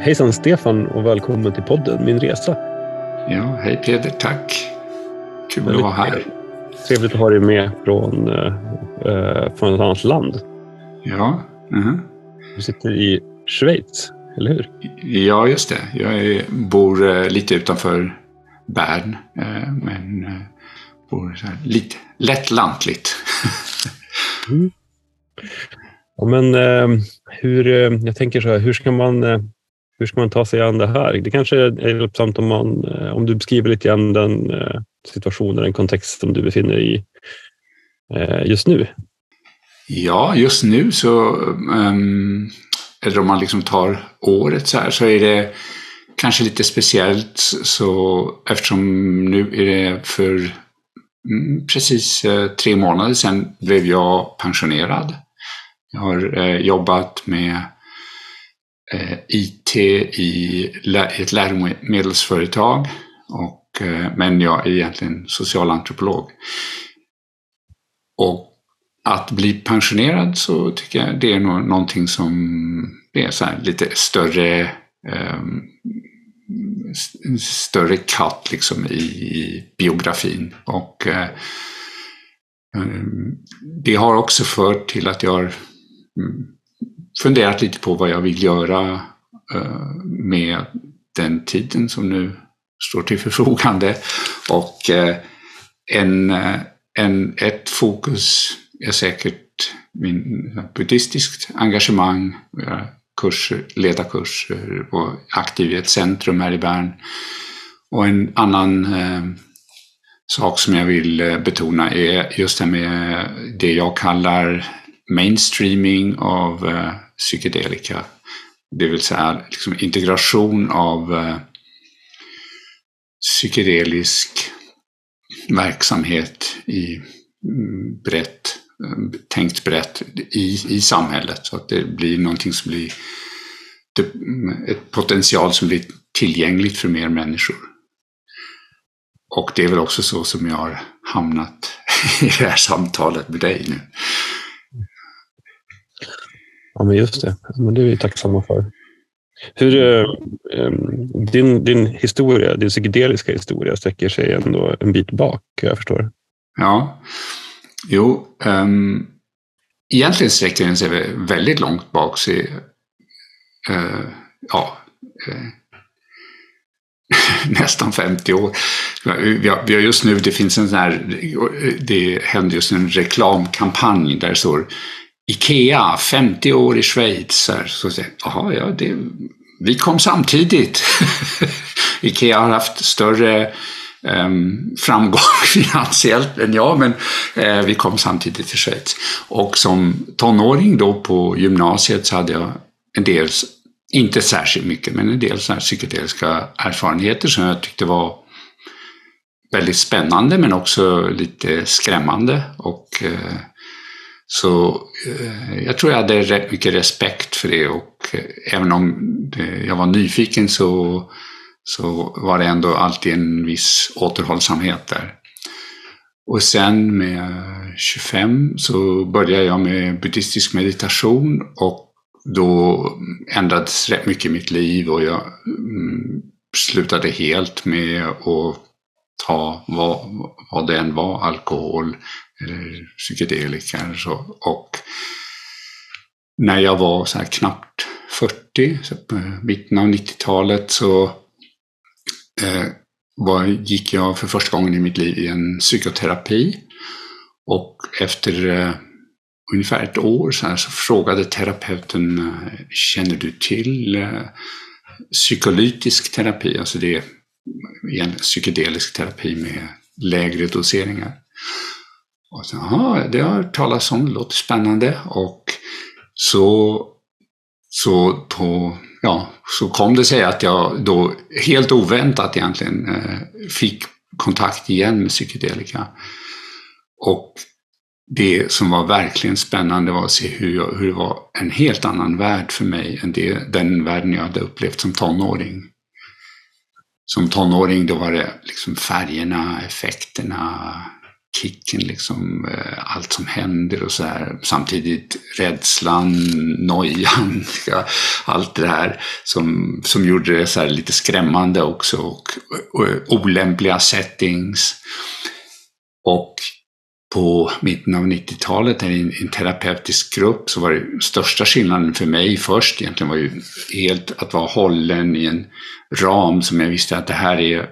Hejsan Stefan och välkommen till podden Min Resa. Ja, hej Peder, tack. Kul att vara här. Trevligt att ha dig med från, eh, från ett annat land. Ja. Uh -huh. Du sitter i Schweiz, eller hur? Ja, just det. Jag är, bor eh, lite utanför Bern, eh, men eh, bor så här, lite lättlantligt. mm. ja, men eh, hur, eh, jag tänker så här, hur ska man hur ska man ta sig an det här? Det kanske är hjälpsamt om, man, eh, om du beskriver lite grann den eh, situationen, den kontext som du befinner dig i eh, just nu. Ja, just nu så, um, eller om man liksom tar året så här, så är det kanske lite speciellt så eftersom nu är det för mm, precis tre månader sedan blev jag pensionerad. Jag har jobbat med Eh, IT i ett läromedelsföretag. Och, eh, men jag är egentligen socialantropolog. Och att bli pensionerad så tycker jag det är nog någonting som det är så lite större eh, större katt liksom i, i biografin. Och eh, ehm, det har också fört till att jag har mm, funderat lite på vad jag vill göra eh, med den tiden som nu står till förfogande. Och eh, en, eh, en, ett fokus är säkert min buddhistiskt engagemang, kurser, leda kurser och aktiv i ett centrum här i Bern. Och en annan eh, sak som jag vill betona är just det med det jag kallar mainstreaming av eh, psykedelika. Det vill säga liksom integration av eh, psykedelisk verksamhet i mm, brett, tänkt brett i, i samhället så att det blir någonting som blir mm, ett potential som blir tillgängligt för mer människor. Och det är väl också så som jag har hamnat i det här samtalet med dig nu. Ja, men just det. Men det är vi tacksamma för. Hur, eh, ehm, din, din historia, din psykedeliska historia sträcker sig ändå en bit bak, jag förstår. Ja, jo. Um, egentligen sträcker den sig väldigt långt bak. Så, uh, ja, uh, nästan 50 år. Vi har, vi har, just nu, det finns en sån här, det händer just en reklamkampanj där det står Ikea, 50 år i Schweiz. Så säger jag, ja, det, vi kom samtidigt. Ikea har haft större um, framgång finansiellt än jag, men uh, vi kom samtidigt till Schweiz. Och som tonåring då på gymnasiet så hade jag en del, inte särskilt mycket, men en del så här psykedeliska erfarenheter som jag tyckte var väldigt spännande men också lite skrämmande. Och uh, så eh, jag tror jag hade rätt mycket respekt för det och eh, även om eh, jag var nyfiken så, så var det ändå alltid en viss återhållsamhet där. Och sen med 25 så började jag med buddhistisk meditation och då ändrades rätt mycket i mitt liv och jag mm, slutade helt med att ta vad, vad det än var, alkohol, eller psykedelika. Så. Och när jag var så här knappt 40, så på mitten av 90-talet, så eh, var, gick jag för första gången i mitt liv i en psykoterapi. Och efter eh, ungefär ett år så, här, så frågade terapeuten, eh, känner du till eh, psykolytisk terapi? Alltså det är en psykedelisk terapi med lägre doseringar. Och så, aha, det har jag talas om, det låter spännande. Och så, så, på, ja, så kom det sig att jag då helt oväntat egentligen eh, fick kontakt igen med psykedelika. Och det som var verkligen spännande var att se hur, jag, hur det var en helt annan värld för mig än det, den världen jag hade upplevt som tonåring. Som tonåring då var det liksom färgerna, effekterna, kicken, liksom, eh, allt som händer och så här. Samtidigt rädslan, nojan, allt det här som, som gjorde det så lite skrämmande också och, och, och olämpliga settings. Och på mitten av 90-talet i en, en terapeutisk grupp så var det största skillnaden för mig först egentligen var ju helt att vara hållen i en ram som jag visste att det här är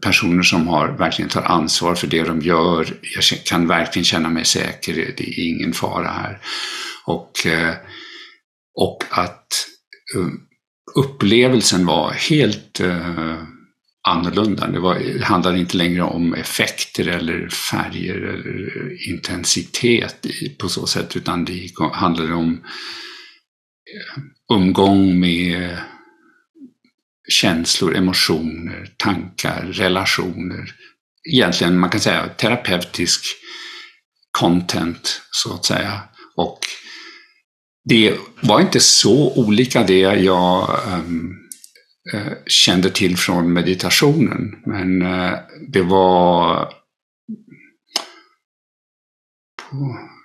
personer som har, verkligen tar ansvar för det de gör. Jag kan verkligen känna mig säker, det är ingen fara här. Och, eh, och att eh, upplevelsen var helt eh, annorlunda. Det, var, det handlade inte längre om effekter eller färger eller intensitet på så sätt, utan det handlade om umgång med känslor, emotioner, tankar, relationer. Egentligen, man kan säga terapeutisk content, så att säga. Och det var inte så olika det jag um, uh, kände till från meditationen, men uh, det var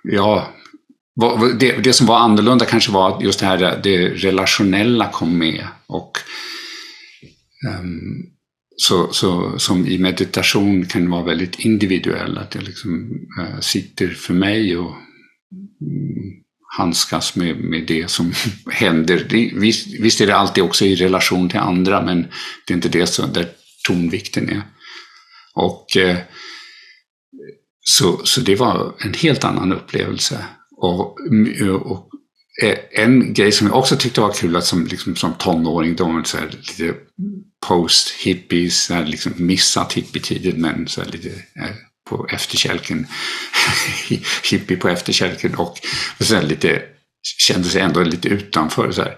ja, det, det, som var annorlunda kanske var att just det här det relationella kom med. Och Ehm, så, så, som i meditation kan vara väldigt individuell, att jag liksom uh, sitter för mig och um, handskas med, med det som händer. Det, visst, visst, är det alltid också i relation till andra, men det är inte det som, där tonvikten är. Och, uh, så, så det var en helt annan upplevelse. Och, och Eh, en grej som jag också tyckte var kul, att som, liksom, som tonåring, då var så här, lite post-hippies, liksom missat hippietiden men så lite eh, på efterkälken. hippie på efterkälken och, så här, lite, kände sig ändå lite utanför. Så här.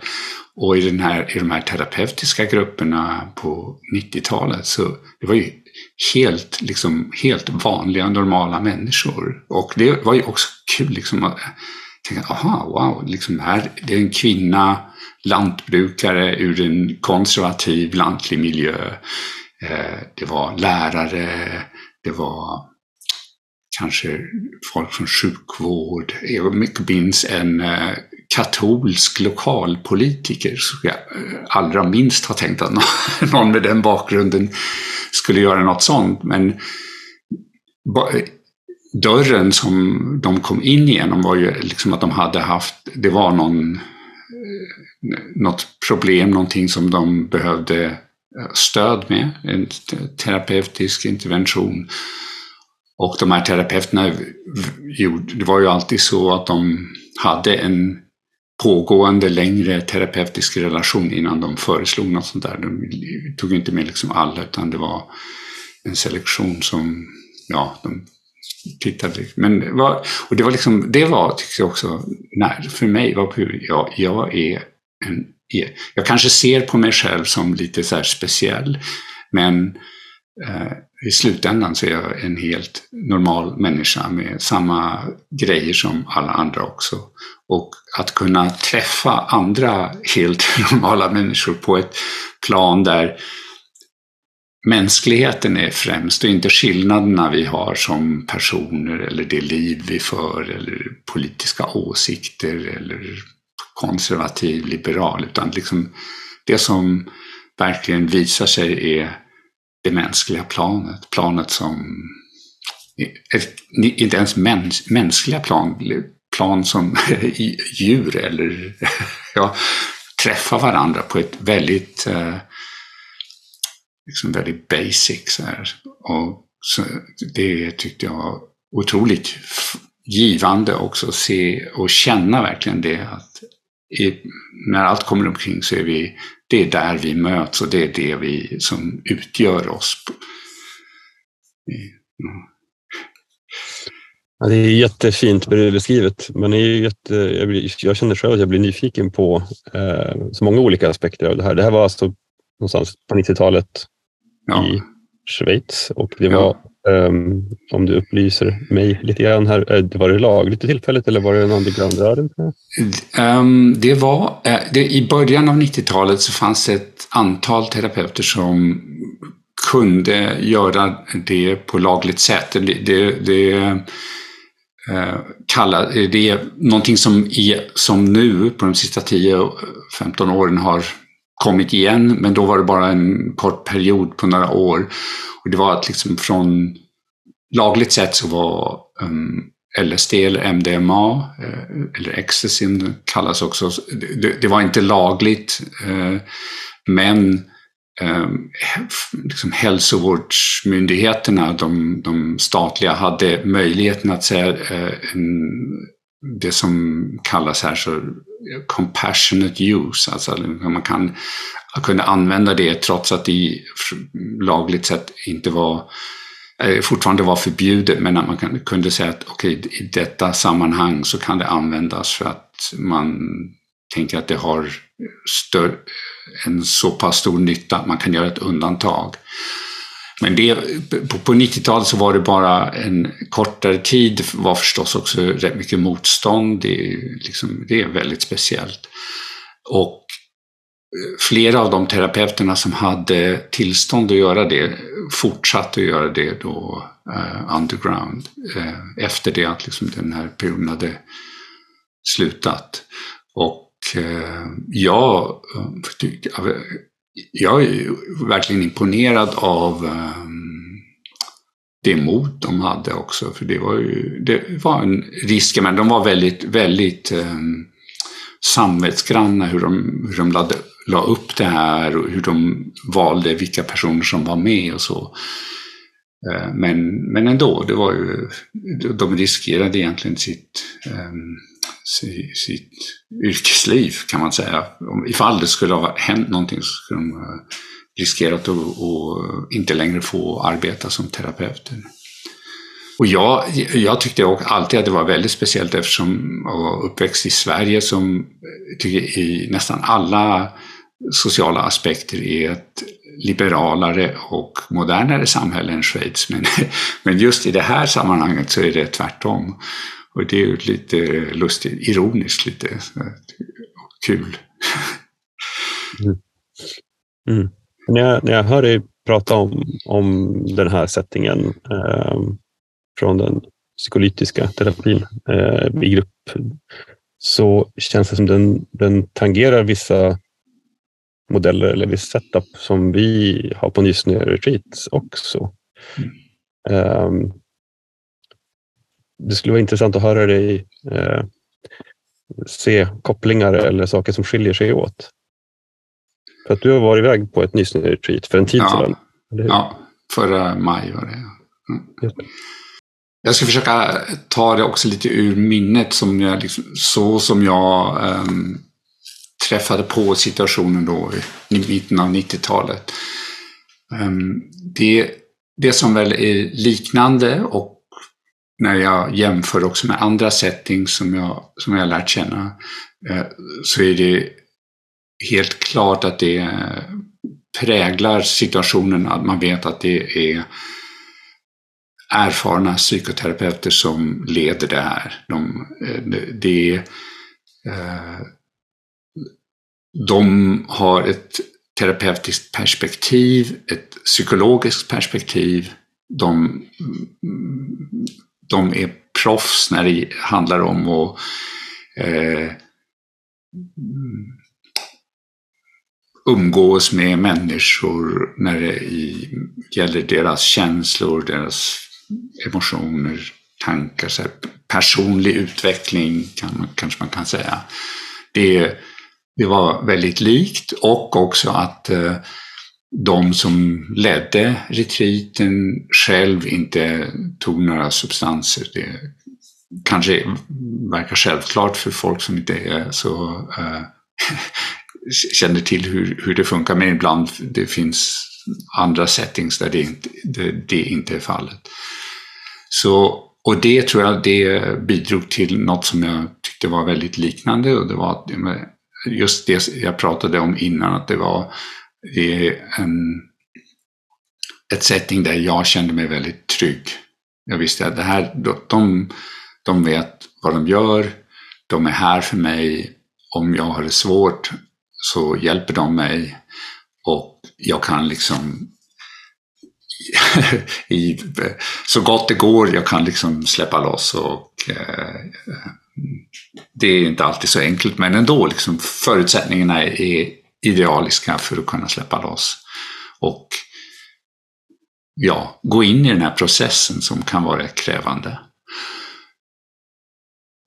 Och i, den här, i de här terapeutiska grupperna på 90-talet så det var ju helt, liksom, helt vanliga, normala människor. Och det var ju också kul liksom, att tänkte, aha, wow, liksom här, det är en kvinna lantbrukare ur en konservativ lantlig miljö. Eh, det var lärare, det var kanske folk från sjukvård. Jag minns en eh, katolsk lokalpolitiker som jag eh, allra minst har tänkt att någon med den bakgrunden skulle göra något sånt. Men dörren som de kom in genom var ju liksom att de hade haft, det var någon eh, något problem, någonting som de behövde eh, stöd med, en terapeutisk intervention. Och de här terapeuterna, det var ju alltid så att de hade en pågående längre terapeutisk relation innan de föreslog något sånt där. De tog inte med liksom alla utan det var en selektion som, ja, de tittade. Men det var, och det var liksom, det var tycker jag också, när, för mig var jag, jag är en, jag kanske ser på mig själv som lite så speciell, men eh, i slutändan så är jag en helt normal människa med samma grejer som alla andra också. Och att kunna träffa andra helt normala människor på ett plan där mänskligheten är främst och inte skillnaderna vi har som personer eller det liv vi för eller politiska åsikter eller konservativ, liberal, utan liksom det som verkligen visar sig är det mänskliga planet. Planet som, inte ens mäns, mänskliga plan, plan som djur eller ja, träffar varandra på ett väldigt, eh, liksom väldigt basic. Så här. Och så det tyckte jag var otroligt givande också att se och känna verkligen det. att i, när allt kommer omkring så är vi, det är där vi möts och det är det vi som utgör oss. Ja, det är jättefint beskrivet. Man är jätte, jag, blir, jag, känner själv att jag blir nyfiken på eh, så många olika aspekter av det här. Det här var alltså någonstans på 90-talet ja. i Schweiz och det var Um, om du upplyser mig lite grann här. Eh, var det lagligt i tillfället eller var det en underground-rörelse? Um, det var, uh, det, I början av 90-talet så fanns det ett antal terapeuter som kunde göra det på lagligt sätt. Det, det, det, eh, kalla, det är någonting som, är, som nu på de sista 10-15 åren har kommit igen, men då var det bara en kort period på några år. Och det var att liksom från lagligt sett så var ehm, um, LSD eller MDMA, eh, eller ecstasy kallas också, det, det var inte lagligt, eh, men ehm, liksom hälsovårdsmyndigheterna, de, de, statliga, hade möjligheten att säga eh, en, det som kallas här så compassionate use, alltså man kan kunna använda det trots att det lagligt sett inte var eh, fortfarande var förbjudet, men att man kunde säga att okej, okay, i detta sammanhang så kan det användas för att man tänker att det har större, en så pass stor nytta att man kan göra ett undantag. Men det, på 90-talet så var det bara en kortare tid, var förstås också rätt mycket motstånd. Det är, liksom, det är väldigt speciellt. Och eh, flera av de terapeuterna som hade tillstånd att göra det fortsatte att göra det då eh, underground eh, efter det att liksom den här perioden hade slutat. Och Eh, jag, eh, jag är verkligen imponerad av ehm, det mod de hade också. För det var ju det var en risk, men de var väldigt, väldigt um, samvetsgranna hur de, hur de lade, la upp det här och hur de valde vilka personer som var med och så. Eh, men, men ändå, det var ju, de riskerade egentligen sitt um, sitt yrkesliv kan man säga. Ifall det skulle ha hänt någonting så skulle de riskerat att, att inte längre få arbeta som terapeuter. Och jag, jag tyckte alltid att det var väldigt speciellt eftersom jag var uppväxt i Sverige som eh, tycker i nästan alla sociala aspekter är ett liberalare och modernare samhälle än Schweiz. Men, men just i det här sammanhanget så är det tvärtom. Och det är ju lite lustigt, ironiskt lite kul. Mm. Mm. När, jag, när jag hör dig prata om, om den här settingen eh, från den psykolytiska terapin eh, i grupp så känns det som den, den tangerar vissa modeller eller viss setup som vi har på Nysnö Retreats också. Mm. Um, det skulle vara intressant att höra dig eh, se kopplingar eller saker som skiljer sig åt. För att du har varit iväg på ett Nysnö-retreat för en tid ja. sedan. Ja, förra maj var det. Mm. Jag ska försöka ta det också lite ur minnet, som jag, liksom, så som jag um, träffade på situationen då i mitten av 90-talet. Um, ehm, det, det som väl är liknande och när jag jämför också med andra settings som jag, som jag lärt känna, eh, så är det helt klart att det präglar situationen, att man vet att det är erfarna psykoterapeuter som leder det här. De, eh, de, eh, de har ett terapeutiskt perspektiv, ett psykologiskt perspektiv. De mm, de är proffs när det handlar om att eh, umgås med människor när det gäller deras känslor, deras emotioner, tankar, så här, personlig utveckling kan man, kanske man kan säga. Det, det var väldigt likt och också att eh, de som ledde retreaten själv inte tog några substanser. Det kanske verkar självklart för folk som inte är så äh, känner till hur, hur det funkar, men ibland det finns andra settings där det inte, det, det inte är fallet. Så, och det tror jag det bidrog till något som jag tyckte var väldigt liknande och det var just det jag pratade om innan, att det var det är en, ett setting där jag kände mig väldigt trygg. Jag visste att det här, de, de vet vad de gör, de är här för mig. Om jag har det svårt så hjälper de mig och jag kan liksom i, så gott det går. Jag kan liksom släppa loss och eh, det är inte alltid så enkelt men ändå liksom förutsättningarna är idealiska för att kunna släppa loss. Och ja, gå in i den här processen som kan vara krävande.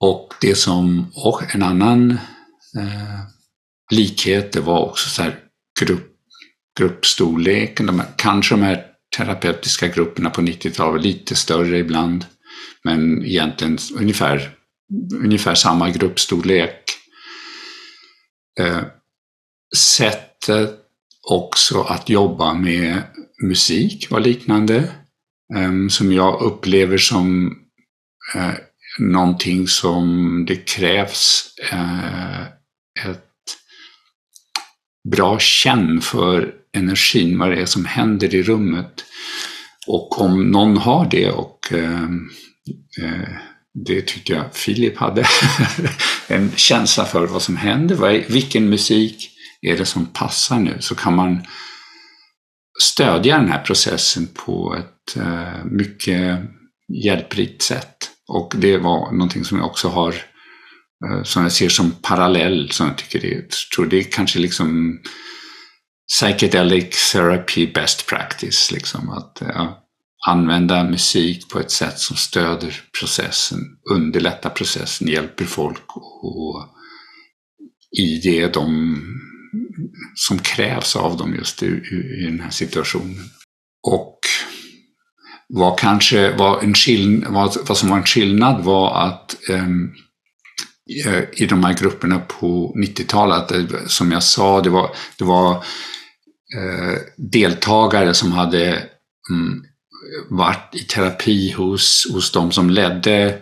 Och det som, och en annan eh, likhet, det var också så här grupp, gruppstorleken. De här, kanske de här terapeutiska grupperna på 90-talet var lite större ibland, men egentligen ungefär, ungefär samma gruppstorlek. Eh, sättet också att jobba med musik var liknande, ehm, som jag upplever som eh, någonting som det krävs eh, ett bra känn för energin, vad det är som händer i rummet. Och om någon har det och ehm, eh, det tyckte jag Filip hade, en känsla för vad som händer, vilken musik är det som passar nu, så kan man stödja den här processen på ett eh, mycket hjälprikt sätt. Och det var någonting som jag också har, eh, som jag ser som parallell, som jag tycker det, tror det är kanske liksom psychedelic therapy best practice, liksom att eh, ja, använda musik på ett sätt som stöder processen, underlättar processen, hjälper folk och i det de som krävs av dem just i, i, i den här situationen. Och vad kanske var en skill vad, vad som var en skillnad var att um, i de här grupperna på 90-talet, eh, som jag sa, det var, det var eh, deltagare som hade mm, varit i terapi hos, hos de som ledde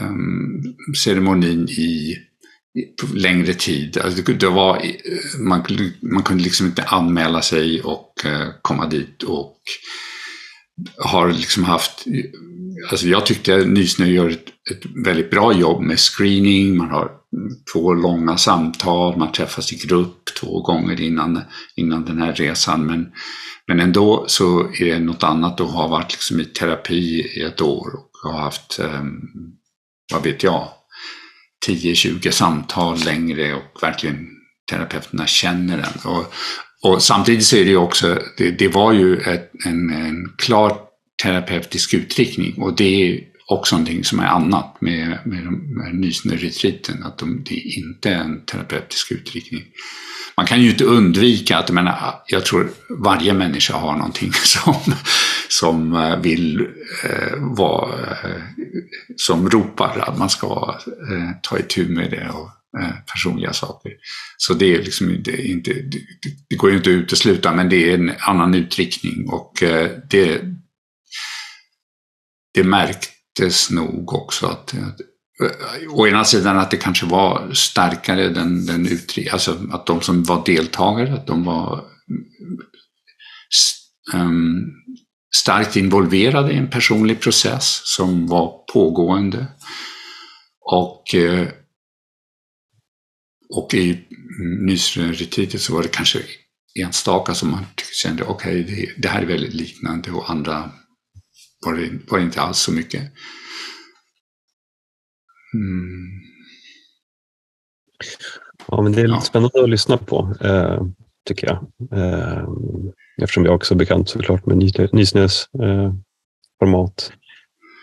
um, ceremonin i längre tid. Alltså det var, man, man kunde liksom inte anmäla sig och eh, komma dit och har liksom haft, alltså jag tyckte Nysnö gör ett, ett, väldigt bra jobb med screening, man har två långa samtal, man träffas i grupp två gånger innan, innan den här resan. Men, men ändå så är det något annat att ha varit liksom i terapi i ett år och ha haft, um, vad vet jag, 10-20 samtal längre och verkligen terapeuterna känner den. Och, och samtidigt så är det ju också, det, det var ju ett, en, en klar terapeutisk utriktning och det också någonting som är annat med, med, med Nysnö-retreaten, att de, det är inte en terapeutisk utriktning. Man kan ju inte undvika att, jag jag tror varje människa har någonting som, som eh, vill eh, vara, eh, som ropar att man ska eh, ta itu med det och Eh, personliga saker. Så det är liksom inte, inte det, det går ju inte att utesluta, men det är en annan utriktning och eh, det, det märktes nog också att, att eh, å ena sidan att det kanske var starkare den, den utri alltså att de som var deltagare, att de var um, starkt involverade i en personlig process som var pågående. Och eh, och i Nysretitet så var det kanske enstaka som man kände, okej, okay, det, det, här är väldigt liknande och andra var det, var det inte alls så mycket. Mm. Ja, men det är lite ja. spännande att lyssna på, eh, tycker jag. Eh, eftersom jag också är bekant såklart med Nysnös eh, format.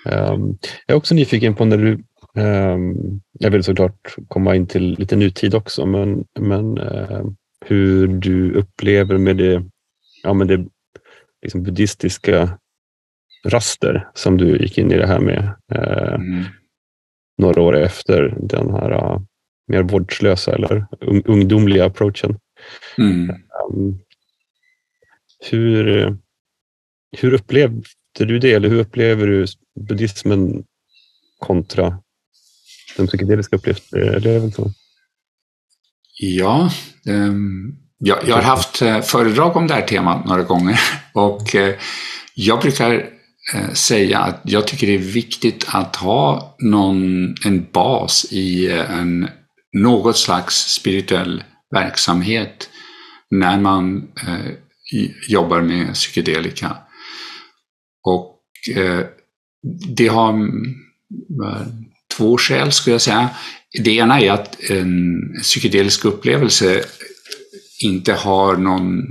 Eh, jag är också nyfiken på när du Ehm, jag vill såklart komma in till lite nutid också, men, men eh, hur du upplever med det, ja, med det liksom buddhistiska raster som du gick in i det här med eh, mm. några år efter den här uh, mer vårdslösa eller ungdomliga approachen. Mm. Um, hur, hur upplevde du det, eller hur upplever du buddhismen kontra den psykedeliska upplevelsen? Ja, um, jag, jag, har haft uh, föredrag om det här temat några gånger och uh, jag brukar Eh, säga att jag tycker det är viktigt att ha någon, en bas i eh, en, något slags spirituell verksamhet när man eh, jobbar med psykedelika. Och eh, det har två skäl skulle jag säga. Det ena är att en psykedelisk upplevelse inte har någon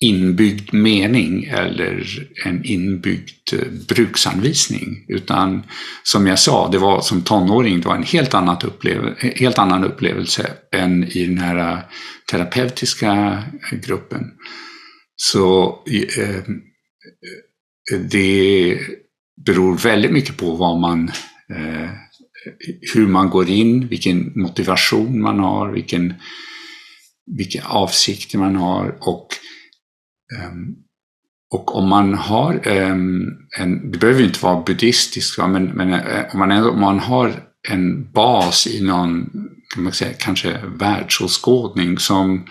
inbyggd mening eller en inbyggd eh, bruksanvisning. Utan som jag sa, det var som tonåring, det var en helt, annat upplevelse, eh, helt annan upplevelse än i den här eh, terapeutiska gruppen. Så ehm, eh, det beror väldigt mycket på vad man, eh, hur man går in, vilken motivation man har, vilken, vilka avsikter man har och Ehm, och om man har um, en, det behöver ju inte vara buddhistiskt, men, men uh, om, man om man har en bas i någon, kan man säga, kanske världsåskådning som,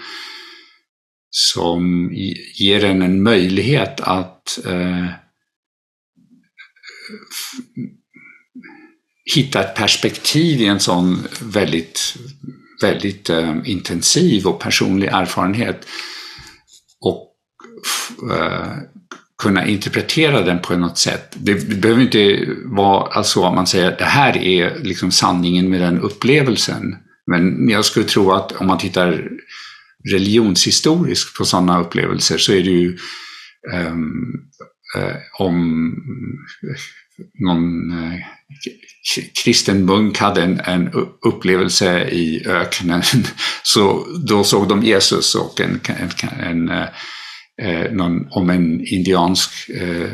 som ger en en möjlighet att uh, hitta ett perspektiv i en sån väldigt, väldigt uh, intensiv och personlig erfarenhet. Eh, kunna interpretera den på något sätt. Det behöver inte vara alltså att man säger att det här är liksom sanningen med den upplevelsen. Men jag skulle tro att om man tittar religionshistoriskt på sådana upplevelser så är det ju um, uh, om någon uh, kristen munk hade en, en, upplevelse i öknen så då såg de Jesus och en, en, en uh, eh, någon, om en indiansk eh,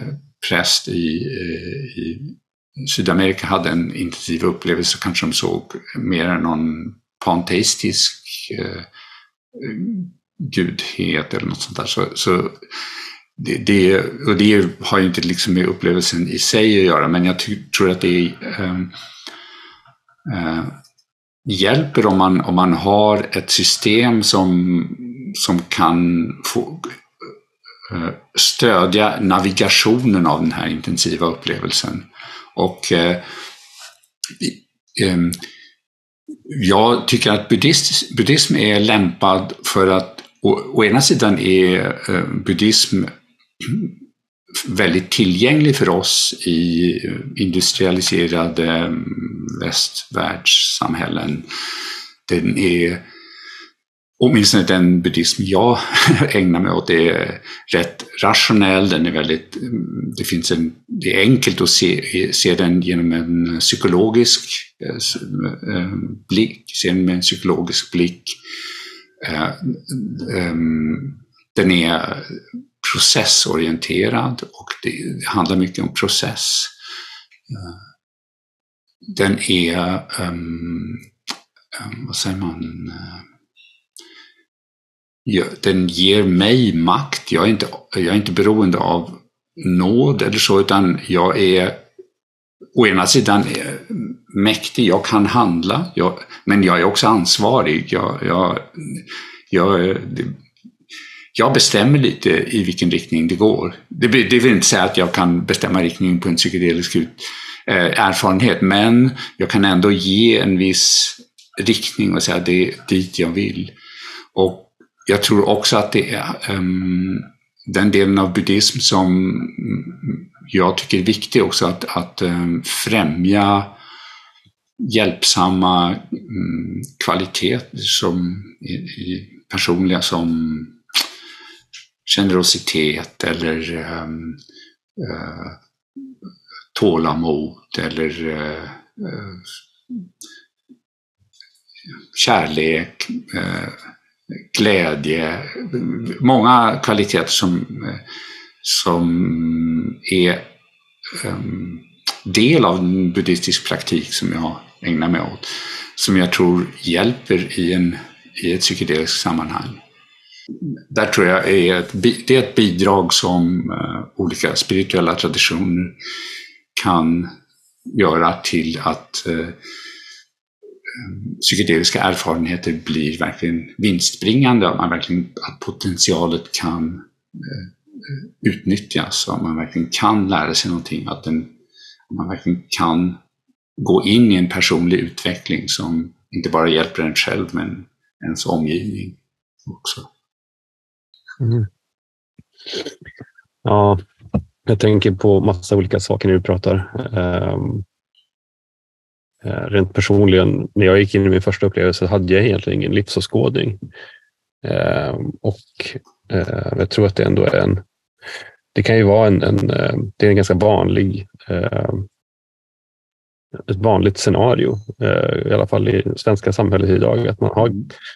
präst i, eh, i Sydamerika hade en intensiv upplevelse så kanske de såg mer än någon panteistisk eh, gudhet eller något sånt där. Så, så det, det, och det har ju inte liksom med upplevelsen i sig att göra, men jag tror att det eh, eh, hjälper om man, om man har ett system som, som kan få, Eh, stödja navigationen av den här intensiva upplevelsen. Och eh, eh, jag tycker att buddhist, buddhism är lämpad för att å, å ena sidan är eh, buddhism väldigt tillgänglig för oss i industrialiserade mm, västvärldssamhällen. Den är åtminstone den buddhism jag ägnar mig åt är rätt rationell, den är väldigt, mm, det finns en, det är enkelt att se, se den genom en psykologisk eh, eh, blick, se den med en psykologisk blick. Eh, ehm, den är processorienterad och det handlar mycket om process. Den är, um, vad säger man, den ger mig makt. Jag är, inte, jag är inte beroende av nåd eller så, utan jag är å ena sidan mäktig, jag kan handla, jag, men jag är också ansvarig. Jag, jag, jag, jag bestämmer lite i vilken riktning det går. Det, det vill inte säga att jag kan bestämma riktningen på en psykedelisk ut, eh, erfarenhet, men jag kan ändå ge en viss riktning och säga att det är dit jag vill. Och jag tror också att det är um, den delen av buddhism som jag tycker är viktig också, att, att um, främja hjälpsamma mm, um, kvaliteter som i, i personliga som generositet eller um, uh, tålamod eller uh, uh, kärlek, uh, glädje, många kvaliteter som, som är um, del av en buddhistisk praktik som jag ägnar mig åt, som jag tror hjälper i, en, i ett psykedeliskt sammanhang. Där tror jag är ett, det är ett bidrag som uh, olika spirituella traditioner kan göra till att uh, psykedeliska erfarenheter blir verkligen vinstbringande, att, man verkligen, att potentialet kan eh, utnyttjas, att man verkligen kan lära sig någonting, att, den, att man verkligen kan gå in i en personlig utveckling som inte bara hjälper en själv, men ens omgivning också. Mm. Ja, jag tänker på massa olika saker när du pratar. Um, Eh, rent personligen, när jag gick in i min första upplevelse hade jag egentligen ingen livsåskådning. Eh, och eh, jag tror att det ändå är en... Det kan ju vara en, en det är en ganska vanlig ett vanligt scenario, i alla fall i svenska samhället idag. Att man har,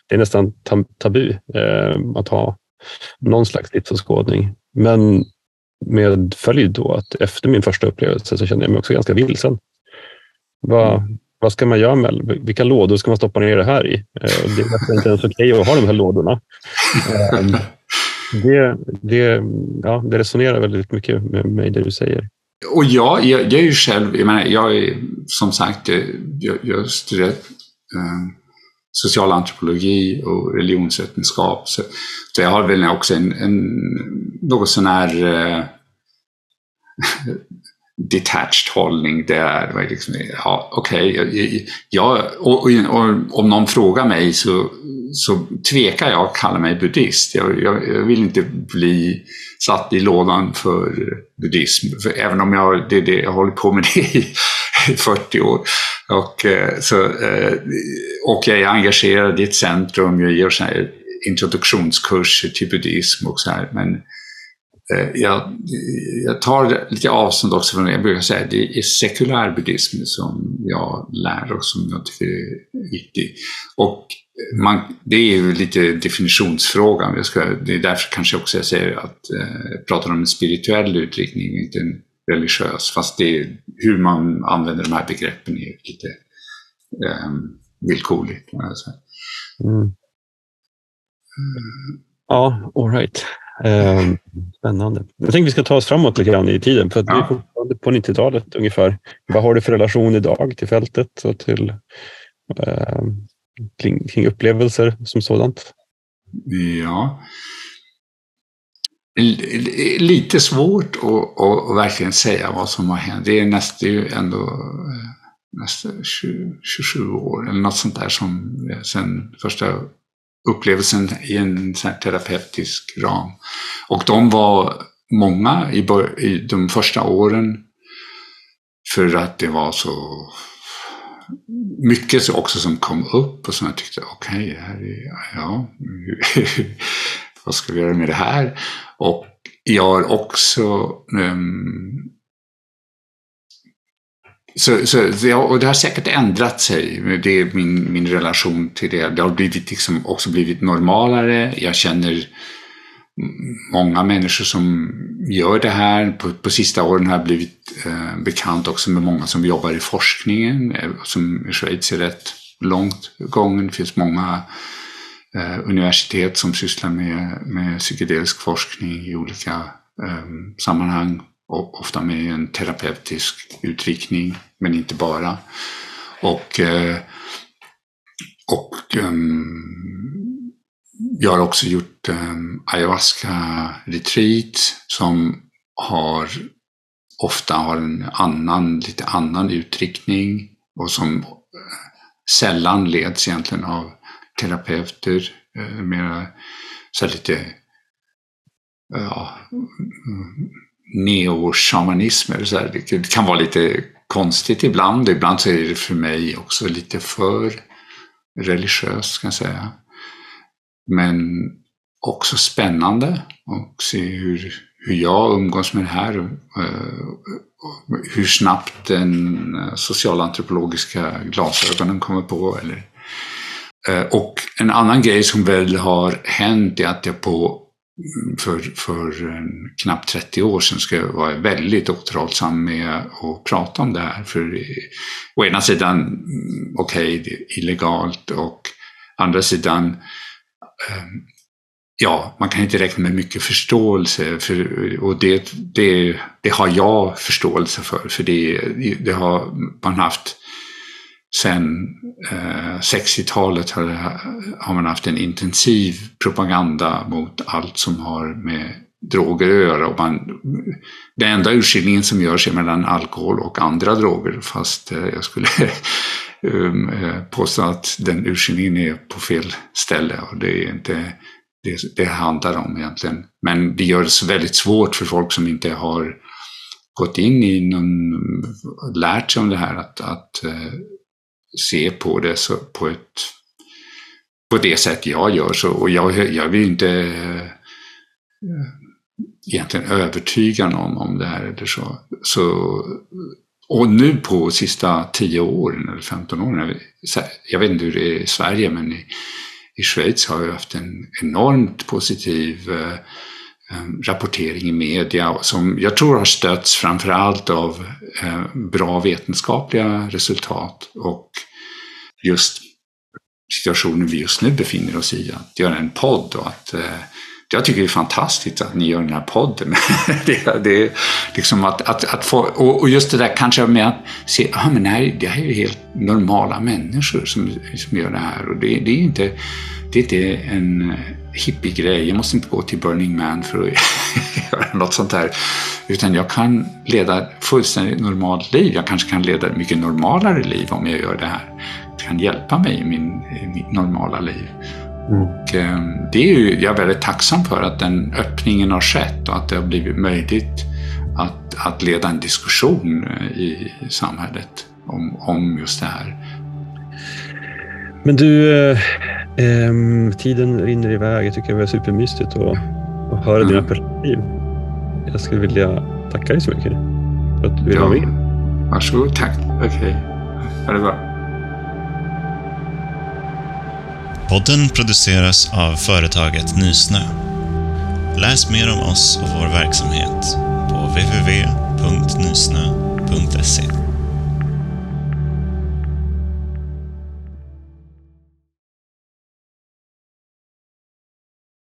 det är nästan tabu att ha någon slags livsåskådning. Men med följd då att efter min första upplevelse så kände jag mig också ganska vilsen. Vad, mm. vad ska man göra med Vilka lådor ska man stoppa ner det här i? Eh, det är inte ens okej okay att ha de här lådorna. Det, det, ja, det resonerar väldigt mycket med mig, det du säger. Och jag, jag, jag är ju själv, jag menar, jag är som sagt, jag, jag studerar eh, socialantropologi och religionsvetenskap. Så, så, jag har väl också en, en något sån här eh, detached hållning där. Liksom, ja, okej, okay, ja, och, och, och, om någon frågar mig så, så tvekar jag att kalla mig buddhist. Jag, jag, jag, vill inte bli satt i lådan för buddhism, för även om jag, det, det, jag håller på med det i 40 år. Och, eh, så, eh, och jag är engagerad i ett centrum, jag ger så här introduktionskurser till buddhism och så här. Men jag, jag tar lite avstånd också från det. Jag brukar säga att det är sekulär buddhism som jag lär och som jag tycker är viktig. Och man, det är ju lite definitionsfrågan. Jag ska, det är därför kanske också jag säger att eh, pratar om en spirituell utriktning, inte en religiös. Fast det är, hur man använder de här begreppen är lite eh, villkorligt. Mm. Ja, alright. Eh, spännande. Jag tänkte vi ska ta oss framåt lite grann i tiden. För att ja. vi är fortfarande på 90-talet ungefär. Vad har du för relation idag till fältet och till eh, kring, kring upplevelser som sådant? Ja. Lite svårt att, att, verkligen säga vad som har hänt. Det är nästan ju ändå eh, nästan 27 år eller något sånt där som sen första upplevelsen i en terapeutisk ram. Och de var många i, i de första åren för att det var så mycket också som kom upp och som jag tyckte, okej, okay, ja, vad ska vi göra med det här? Och jag har också um, så, så det, har, och det har säkert ändrat sig, det är min, min relation till det. Det har blivit liksom också blivit normalare. Jag känner många människor som gör det här. På, på sista åren har jag blivit eh, bekant också med många som jobbar i forskningen, eh, som i Schweiz är rätt långt gången. Det finns många eh, universitet som sysslar med, med psykedelisk forskning i olika eh, sammanhang. Och ofta med en terapeutisk utriktning, men inte bara. Och, eh, och um, jag har också gjort ehm, um, ayahuasca-retreat som har ofta har en annan, lite annan utriktning och som eh, sällan leds egentligen av terapeuter. Uh, mera så lite ja, mm, neo-shamanism. Det kan vara lite konstigt ibland. Ibland så är det för mig också lite för religiöst kan jag säga. Men också spännande och se hur, hur jag umgås med det här. Eh, hur snabbt den socialantropologiska glasögonen kommer på. Eller, eh, och en annan grej som väl har hänt är att jag på för, för eh, knappt 30 år sedan ska jag vara väldigt återhållsam med att prata om det här. För eh, å ena sidan, mm, okej, okay, det är illegalt och å andra sidan ehm, ja, man kan inte räkna med mycket förståelse för, och det, det, det har jag förståelse för. För det, det har man haft sen eh, 60-talet har, har, man haft en intensiv propaganda mot allt som har med droger att göra. Och man, den enda urskiljningen som görs är mellan alkohol och andra droger fast eh, jag skulle um, eh, påstå att den urskiljningen är på fel ställe och det är inte det det handlar om egentligen. Men det gör det väldigt svårt för folk som inte har gått in i någon, lärt sig om det här att, att eh, se på det så, på ett på det sätt jag gör. Så, och jag, jag vill inte uh, egentligen övertyga någon om det här eller så. så och nu på sista 10 åren eller 15 åren, jag vet inte hur det är i Sverige men i, i Schweiz har vi haft en enormt positiv eh, eh, rapportering i media som jag tror har stötts framförallt av eh, bra vetenskapliga resultat och just situationen vi just nu befinner oss i, att göra en podd och att eh, jag tycker det är fantastiskt att ni gör den här podden. det, det liksom att, att, att få, och just det där kanske med att se, ah, men nej, det här är ju helt normala människor som, som gör det här. Och det, det är inte, det är inte en hippiegrej. Jag måste inte gå till Burning Man för att göra något sånt här. Utan jag kan leda fullständigt normalt liv. Jag kanske kan leda ett mycket normalare liv om jag gör det här. Kan hjälpa mig i, min, i mitt normala liv. Mm. Och, eh, det är ju, jag är väldigt tacksam för att den öppningen har skett och att det har blivit möjligt att, att leda en diskussion eh, i samhället om, om just det här. Men du, eh, eh, tiden rinner iväg. Jag tycker det var supermysigt att, att höra mm. dina perspektiv. Jag skulle vilja tacka dig så mycket för att du ville ja. vara med. Varsågod, tack. Okej, okay. ha det bra. Podden produceras av företaget Nysnö. Läs mer om oss och vår verksamhet på www.nysnö.se